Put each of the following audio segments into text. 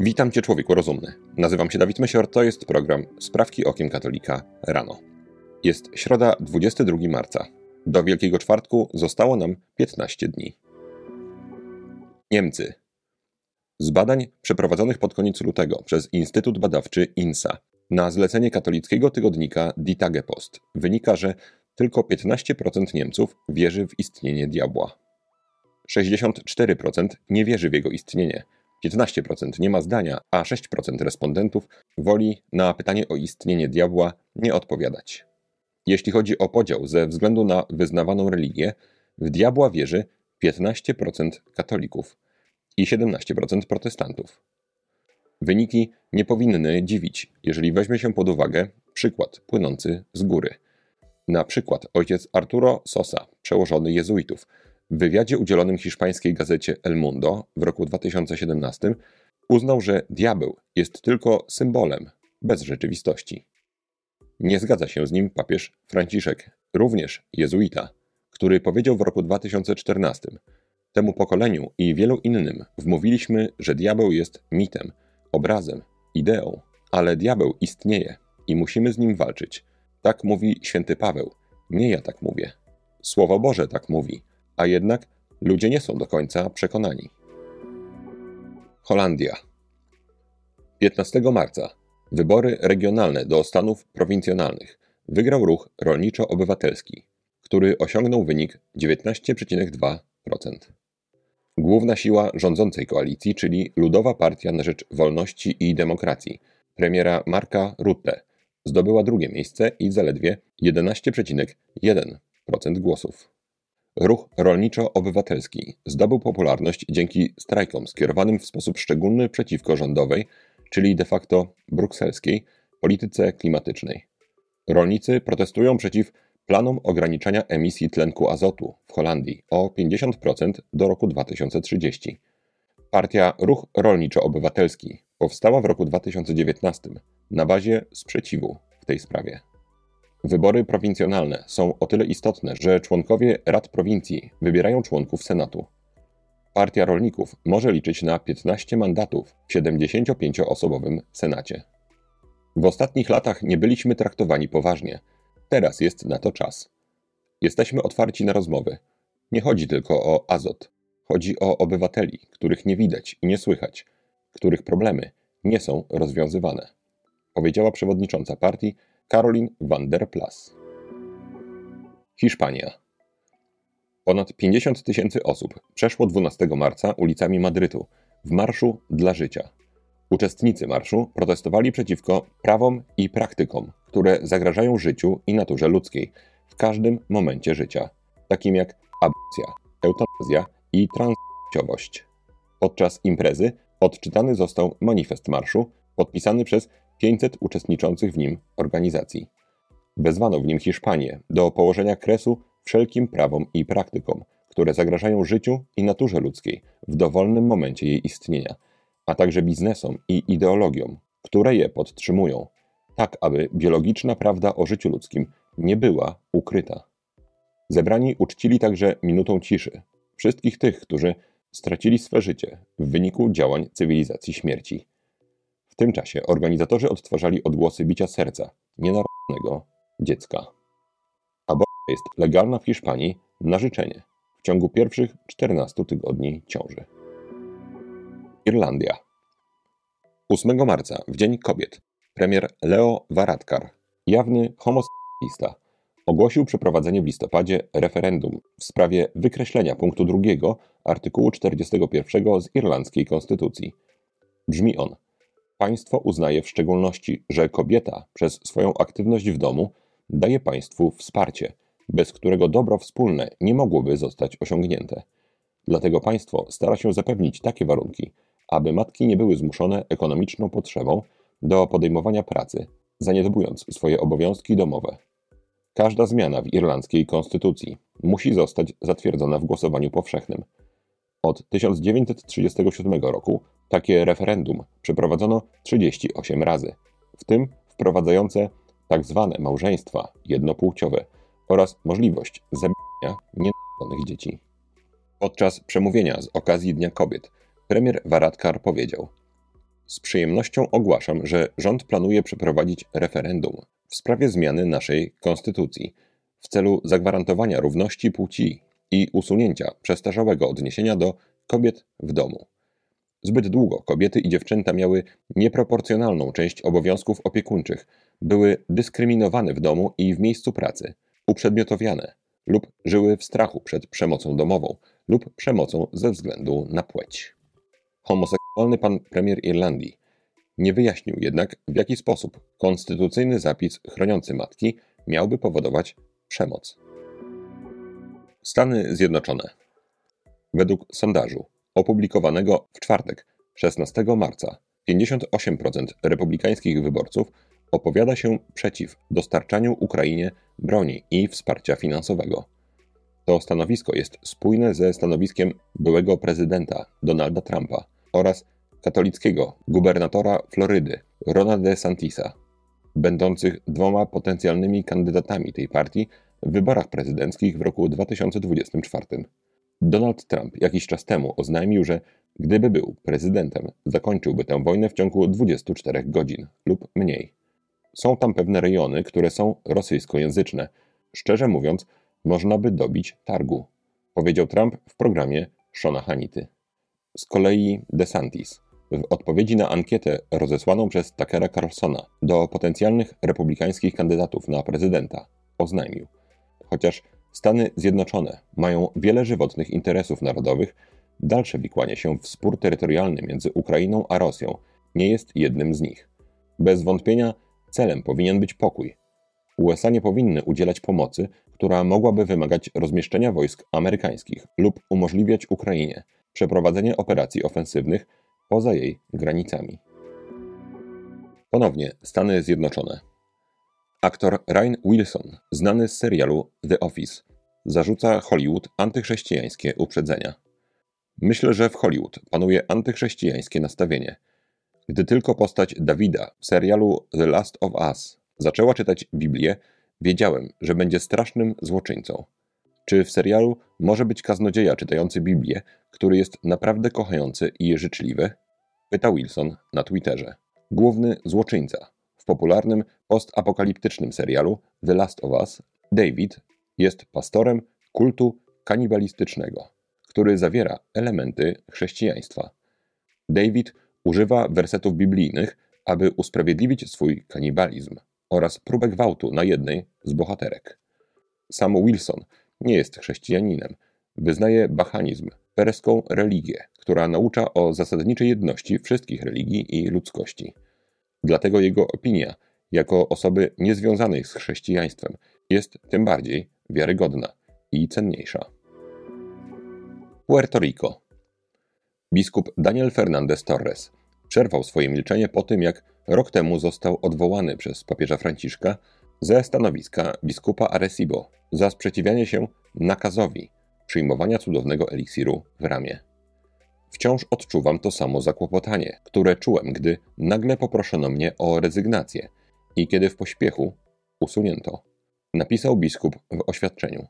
Witam Cię, człowieku rozumny. Nazywam się Dawid Mysior, to jest program Sprawki Okiem Katolika rano. Jest środa 22 marca. Do Wielkiego Czwartku zostało nam 15 dni. Niemcy. Z badań przeprowadzonych pod koniec lutego przez Instytut Badawczy INSA na zlecenie katolickiego tygodnika Die Tagepost wynika, że tylko 15% Niemców wierzy w istnienie diabła. 64% nie wierzy w jego istnienie – 15% nie ma zdania, a 6% respondentów woli na pytanie o istnienie diabła nie odpowiadać. Jeśli chodzi o podział ze względu na wyznawaną religię, w diabła wierzy 15% katolików i 17% protestantów. Wyniki nie powinny dziwić, jeżeli weźmie się pod uwagę przykład płynący z góry. Na przykład ojciec Arturo Sosa, przełożony jezuitów, w wywiadzie udzielonym hiszpańskiej gazecie El Mundo w roku 2017 uznał, że diabeł jest tylko symbolem, bez rzeczywistości. Nie zgadza się z nim papież Franciszek, również jezuita, który powiedział w roku 2014: Temu pokoleniu i wielu innym wmówiliśmy, że diabeł jest mitem, obrazem, ideą, ale diabeł istnieje i musimy z nim walczyć. Tak mówi święty Paweł, nie ja tak mówię. Słowo Boże tak mówi a jednak ludzie nie są do końca przekonani. Holandia. 15 marca wybory regionalne do stanów prowincjonalnych wygrał ruch rolniczo-obywatelski, który osiągnął wynik 19,2%. Główna siła rządzącej koalicji, czyli Ludowa Partia na Rzecz Wolności i Demokracji, premiera Marka Rutte, zdobyła drugie miejsce i zaledwie 11,1% głosów. Ruch rolniczo-obywatelski zdobył popularność dzięki strajkom skierowanym w sposób szczególny przeciwko rządowej, czyli de facto brukselskiej, polityce klimatycznej. Rolnicy protestują przeciw planom ograniczania emisji tlenku azotu w Holandii o 50% do roku 2030. Partia Ruch Rolniczo-Obywatelski powstała w roku 2019 na bazie sprzeciwu w tej sprawie. Wybory prowincjonalne są o tyle istotne, że członkowie rad prowincji wybierają członków Senatu. Partia Rolników może liczyć na 15 mandatów w 75-osobowym Senacie. W ostatnich latach nie byliśmy traktowani poważnie. Teraz jest na to czas. Jesteśmy otwarci na rozmowy. Nie chodzi tylko o azot. Chodzi o obywateli, których nie widać i nie słychać, których problemy nie są rozwiązywane. Powiedziała przewodnicząca partii Caroline van der Plas. Hiszpania. Ponad 50 tysięcy osób przeszło 12 marca ulicami Madrytu w Marszu dla Życia. Uczestnicy marszu protestowali przeciwko prawom i praktykom, które zagrażają życiu i naturze ludzkiej w każdym momencie życia, takim jak aborcja, eutanazja i transpłciowość. Podczas imprezy odczytany został manifest marszu podpisany przez 500 uczestniczących w nim organizacji. Wezwano w nim Hiszpanię do położenia kresu wszelkim prawom i praktykom, które zagrażają życiu i naturze ludzkiej w dowolnym momencie jej istnienia, a także biznesom i ideologiom, które je podtrzymują, tak aby biologiczna prawda o życiu ludzkim nie była ukryta. Zebrani uczcili także minutą ciszy wszystkich tych, którzy stracili swe życie w wyniku działań cywilizacji śmierci. W tym czasie organizatorzy odtwarzali odgłosy bicia serca nienarodzonego dziecka. Aborcja jest legalna w Hiszpanii na życzenie w ciągu pierwszych 14 tygodni ciąży. Irlandia. 8 marca, w Dzień Kobiet, premier Leo Varadkar, jawny homoseksualista, ogłosił przeprowadzenie w listopadzie referendum w sprawie wykreślenia punktu drugiego artykułu 41 z irlandzkiej konstytucji. Brzmi on: Państwo uznaje w szczególności, że kobieta przez swoją aktywność w domu daje państwu wsparcie, bez którego dobro wspólne nie mogłoby zostać osiągnięte. Dlatego państwo stara się zapewnić takie warunki, aby matki nie były zmuszone ekonomiczną potrzebą do podejmowania pracy, zaniedbując swoje obowiązki domowe. Każda zmiana w irlandzkiej konstytucji musi zostać zatwierdzona w głosowaniu powszechnym. Od 1937 roku takie referendum przeprowadzono 38 razy, w tym wprowadzające tak zwane małżeństwa jednopłciowe oraz możliwość zabijania nienarodzonych dzieci. Podczas przemówienia z okazji Dnia Kobiet premier Varadkar powiedział: Z przyjemnością ogłaszam, że rząd planuje przeprowadzić referendum w sprawie zmiany naszej konstytucji w celu zagwarantowania równości płci i usunięcia przestarzałego odniesienia do kobiet w domu. Zbyt długo kobiety i dziewczęta miały nieproporcjonalną część obowiązków opiekuńczych, były dyskryminowane w domu i w miejscu pracy, uprzedmiotowiane lub żyły w strachu przed przemocą domową lub przemocą ze względu na płeć. Homoseksualny pan premier Irlandii nie wyjaśnił jednak, w jaki sposób konstytucyjny zapis chroniący matki miałby powodować przemoc. Stany Zjednoczone. Według sondażu opublikowanego w czwartek, 16 marca, 58% republikańskich wyborców opowiada się przeciw dostarczaniu Ukrainie broni i wsparcia finansowego. To stanowisko jest spójne ze stanowiskiem byłego prezydenta Donalda Trumpa oraz katolickiego gubernatora Florydy Rona DeSantisa, będących dwoma potencjalnymi kandydatami tej partii wyborach prezydenckich w roku 2024. Donald Trump jakiś czas temu oznajmił, że gdyby był prezydentem, zakończyłby tę wojnę w ciągu 24 godzin lub mniej. Są tam pewne rejony, które są rosyjskojęzyczne. Szczerze mówiąc, można by dobić targu, powiedział Trump w programie Shona Hanity. Z kolei DeSantis w odpowiedzi na ankietę rozesłaną przez Tuckera Carlsona do potencjalnych republikańskich kandydatów na prezydenta oznajmił, chociaż Stany Zjednoczone mają wiele żywotnych interesów narodowych, dalsze wikłanie się w spór terytorialny między Ukrainą a Rosją nie jest jednym z nich. Bez wątpienia celem powinien być pokój. USA nie powinny udzielać pomocy, która mogłaby wymagać rozmieszczenia wojsk amerykańskich lub umożliwiać Ukrainie przeprowadzenie operacji ofensywnych poza jej granicami. Ponownie Stany Zjednoczone. Aktor Ryan Wilson, znany z serialu The Office, zarzuca Hollywood antychrześcijańskie uprzedzenia. Myślę, że w Hollywood panuje antychrześcijańskie nastawienie. Gdy tylko postać Dawida w serialu The Last of Us zaczęła czytać Biblię, wiedziałem, że będzie strasznym złoczyńcą. Czy w serialu może być kaznodzieja czytający Biblię, który jest naprawdę kochający i życzliwy? Pyta Wilson na Twitterze. Główny złoczyńca w popularnym postapokaliptycznym serialu The Last of Us, David, jest pastorem kultu kanibalistycznego, który zawiera elementy chrześcijaństwa. David używa wersetów biblijnych, aby usprawiedliwić swój kanibalizm oraz próbę gwałtu na jednej z bohaterek. Sam Wilson nie jest chrześcijaninem, wyznaje bachanizm, perską religię, która naucza o zasadniczej jedności wszystkich religii i ludzkości. Dlatego jego opinia, jako osoby niezwiązanej z chrześcijaństwem, jest tym bardziej wiarygodna i cenniejsza. Puerto Rico. Biskup Daniel Fernandez Torres przerwał swoje milczenie po tym, jak rok temu został odwołany przez papieża Franciszka ze stanowiska biskupa Arecibo za sprzeciwianie się nakazowi przyjmowania cudownego eliksiru w ramię. Wciąż odczuwam to samo zakłopotanie, które czułem, gdy nagle poproszono mnie o rezygnację i kiedy w pośpiechu usunięto. Napisał biskup w oświadczeniu.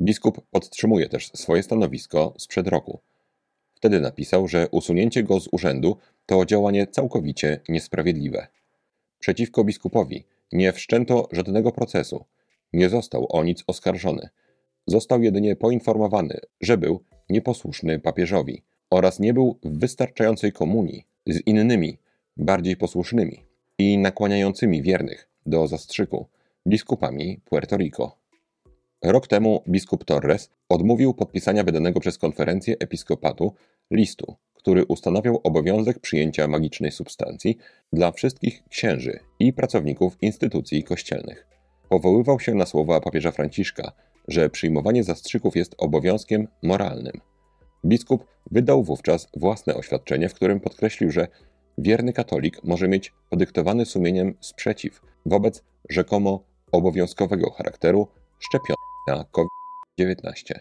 Biskup podtrzymuje też swoje stanowisko sprzed roku. Wtedy napisał, że usunięcie go z urzędu to działanie całkowicie niesprawiedliwe. Przeciwko biskupowi nie wszczęto żadnego procesu, nie został o nic oskarżony. Został jedynie poinformowany, że był nieposłuszny papieżowi oraz nie był w wystarczającej komunii z innymi, bardziej posłusznymi i nakłaniającymi wiernych do zastrzyku biskupami Puerto Rico. Rok temu biskup Torres odmówił podpisania wydanego przez konferencję episkopatu listu, który ustanawiał obowiązek przyjęcia magicznej substancji dla wszystkich księży i pracowników instytucji kościelnych. Powoływał się na słowa papieża Franciszka, że przyjmowanie zastrzyków jest obowiązkiem moralnym. Biskup wydał wówczas własne oświadczenie, w którym podkreślił, że wierny katolik może mieć podyktowany sumieniem sprzeciw wobec rzekomo obowiązkowego charakteru szczepionki na COVID-19.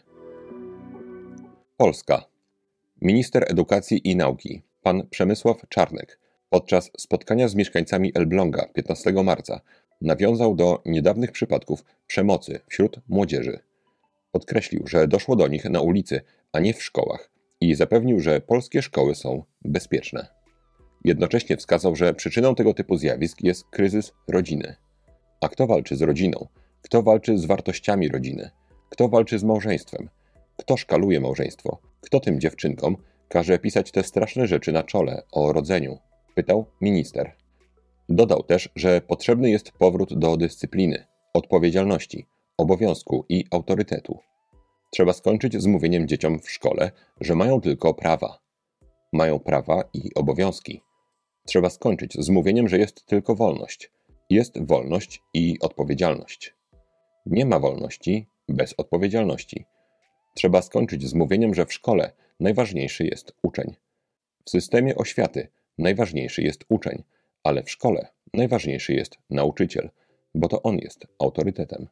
Polska. Minister Edukacji i Nauki, pan Przemysław Czarnek, podczas spotkania z mieszkańcami Elbląga 15 marca nawiązał do niedawnych przypadków przemocy wśród młodzieży. Podkreślił, że doszło do nich na ulicy, a nie w szkołach i zapewnił, że polskie szkoły są bezpieczne. Jednocześnie wskazał, że przyczyną tego typu zjawisk jest kryzys rodziny. A kto walczy z rodziną? Kto walczy z wartościami rodziny? Kto walczy z małżeństwem? Kto szkaluje małżeństwo? Kto tym dziewczynkom każe pisać te straszne rzeczy na czole o rodzeniu? Pytał minister. Dodał też, że potrzebny jest powrót do dyscypliny, odpowiedzialności, obowiązku i autorytetu. Trzeba skończyć z mówieniem dzieciom w szkole, że mają tylko prawa. Mają prawa i obowiązki. Trzeba skończyć z mówieniem, że jest tylko wolność. Jest wolność i odpowiedzialność. Nie ma wolności bez odpowiedzialności. Trzeba skończyć z mówieniem, że w szkole najważniejszy jest uczeń. W systemie oświaty najważniejszy jest uczeń, ale w szkole najważniejszy jest nauczyciel, bo to on jest autorytetem.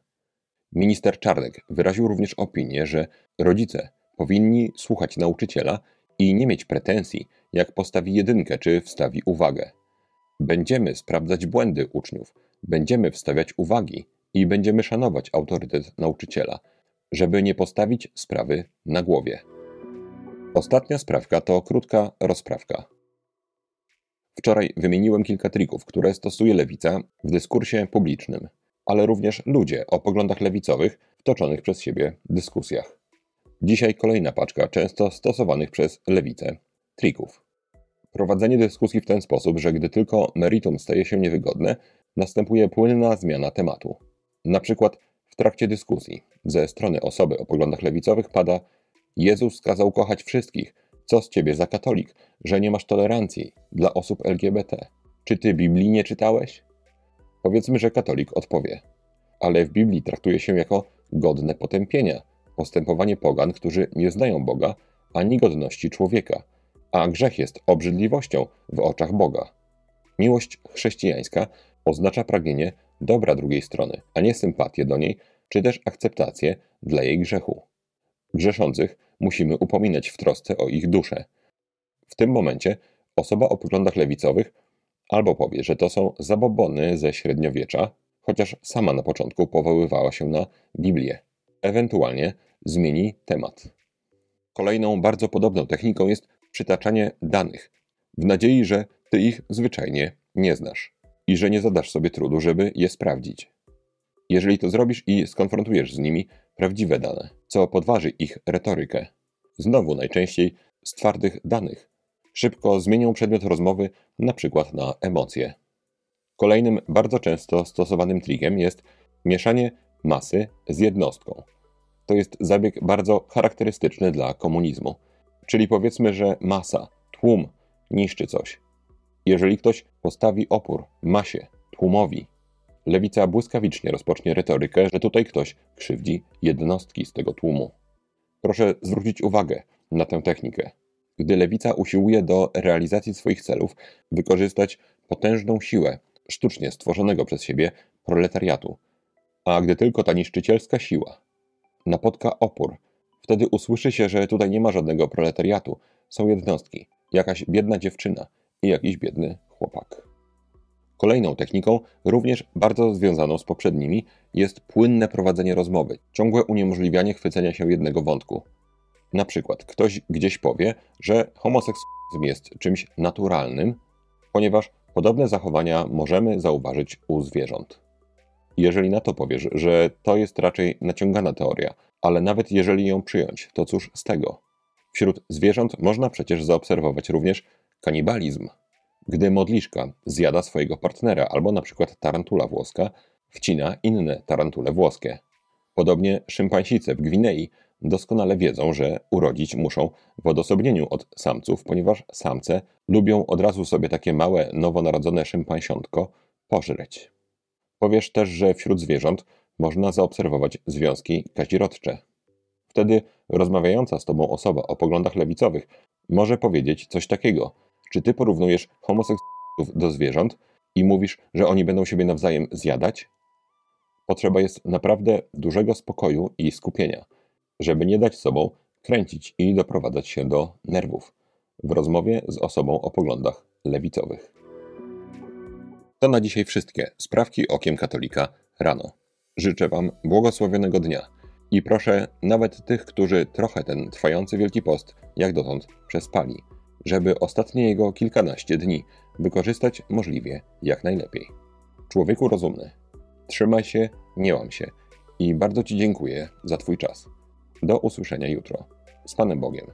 Minister Czarnek wyraził również opinię, że rodzice powinni słuchać nauczyciela i nie mieć pretensji, jak postawi jedynkę czy wstawi uwagę. Będziemy sprawdzać błędy uczniów, będziemy wstawiać uwagi i będziemy szanować autorytet nauczyciela, żeby nie postawić sprawy na głowie. Ostatnia sprawka to krótka rozprawka. Wczoraj wymieniłem kilka trików, które stosuje lewica w dyskursie publicznym, ale również ludzie o poglądach lewicowych w toczonych przez siebie dyskusjach. Dzisiaj kolejna paczka często stosowanych przez lewicę trików. Prowadzenie dyskusji w ten sposób, że gdy tylko meritum staje się niewygodne, następuje płynna zmiana tematu. Na przykład w trakcie dyskusji ze strony osoby o poglądach lewicowych pada Jezus kazał kochać wszystkich. Co z ciebie za katolik, że nie masz tolerancji dla osób LGBT? Czy ty Biblii nie czytałeś? Powiedzmy, że katolik odpowie. Ale w Biblii traktuje się jako godne potępienia postępowanie pogan, którzy nie znają Boga ani godności człowieka, a grzech jest obrzydliwością w oczach Boga. Miłość chrześcijańska oznacza pragnienie dobra drugiej strony, a nie sympatię do niej, czy też akceptację dla jej grzechu. Grzeszących musimy upominać w trosce o ich duszę. W tym momencie osoba o poglądach lewicowych albo powie, że to są zabobony ze średniowiecza, chociaż sama na początku powoływała się na Biblię. Ewentualnie zmieni temat. Kolejną bardzo podobną techniką jest przytaczanie danych, w nadziei, że ty ich zwyczajnie nie znasz i że nie zadasz sobie trudu, żeby je sprawdzić. Jeżeli to zrobisz i skonfrontujesz z nimi prawdziwe dane, co podważy ich retorykę, znowu najczęściej z twardych danych, szybko zmienią przedmiot rozmowy na przykład na emocje. Kolejnym bardzo często stosowanym trikiem jest mieszanie masy z jednostką. To jest zabieg bardzo charakterystyczny dla komunizmu. Czyli powiedzmy, że masa, tłum niszczy coś. Jeżeli ktoś postawi opór masie, tłumowi, lewica błyskawicznie rozpocznie retorykę, że tutaj ktoś krzywdzi jednostki z tego tłumu. Proszę zwrócić uwagę na tę technikę. Gdy lewica usiłuje do realizacji swoich celów wykorzystać potężną siłę sztucznie stworzonego przez siebie proletariatu, a gdy tylko ta niszczycielska siła napotka opór, wtedy usłyszy się, że tutaj nie ma żadnego proletariatu, są jednostki, jakaś biedna dziewczyna i jakiś biedny chłopak. Kolejną techniką, również bardzo związaną z poprzednimi, jest płynne prowadzenie rozmowy, ciągłe uniemożliwianie chwycenia się jednego wątku. Na przykład ktoś gdzieś powie, że homoseksualizm jest czymś naturalnym, ponieważ podobne zachowania możemy zauważyć u zwierząt. Jeżeli na to powiesz, że to jest raczej naciągana teoria, ale nawet jeżeli ją przyjąć, to cóż z tego? Wśród zwierząt można przecież zaobserwować również kanibalizm. Gdy modliszka zjada swojego partnera, albo na przykład tarantula włoska wcina inne tarantule włoskie. Podobnie szympansice w Gwinei doskonale wiedzą, że urodzić muszą w odosobnieniu od samców, ponieważ samce lubią od razu sobie takie małe, nowonarodzone szympansiątko pożreć. Powiesz też, że wśród zwierząt można zaobserwować związki kazirodcze. Wtedy rozmawiająca z tobą osoba o poglądach lewicowych może powiedzieć coś takiego. Czy ty porównujesz homoseksualistów do zwierząt i mówisz, że oni będą siebie nawzajem zjadać? Potrzeba jest naprawdę dużego spokoju i skupienia, żeby nie dać sobą kręcić i doprowadzać się do nerwów w rozmowie z osobą o poglądach lewicowych. To na dzisiaj wszystkie sprawki okiem katolika rano. Życzę Wam błogosławionego dnia i proszę nawet tych, którzy trochę ten trwający Wielki Post jak dotąd przespali, żeby ostatnie jego kilkanaście dni wykorzystać możliwie jak najlepiej. Człowieku rozumny, trzymaj się, nie łam się i bardzo Ci dziękuję za Twój czas. Do usłyszenia jutro. Z Panem Bogiem.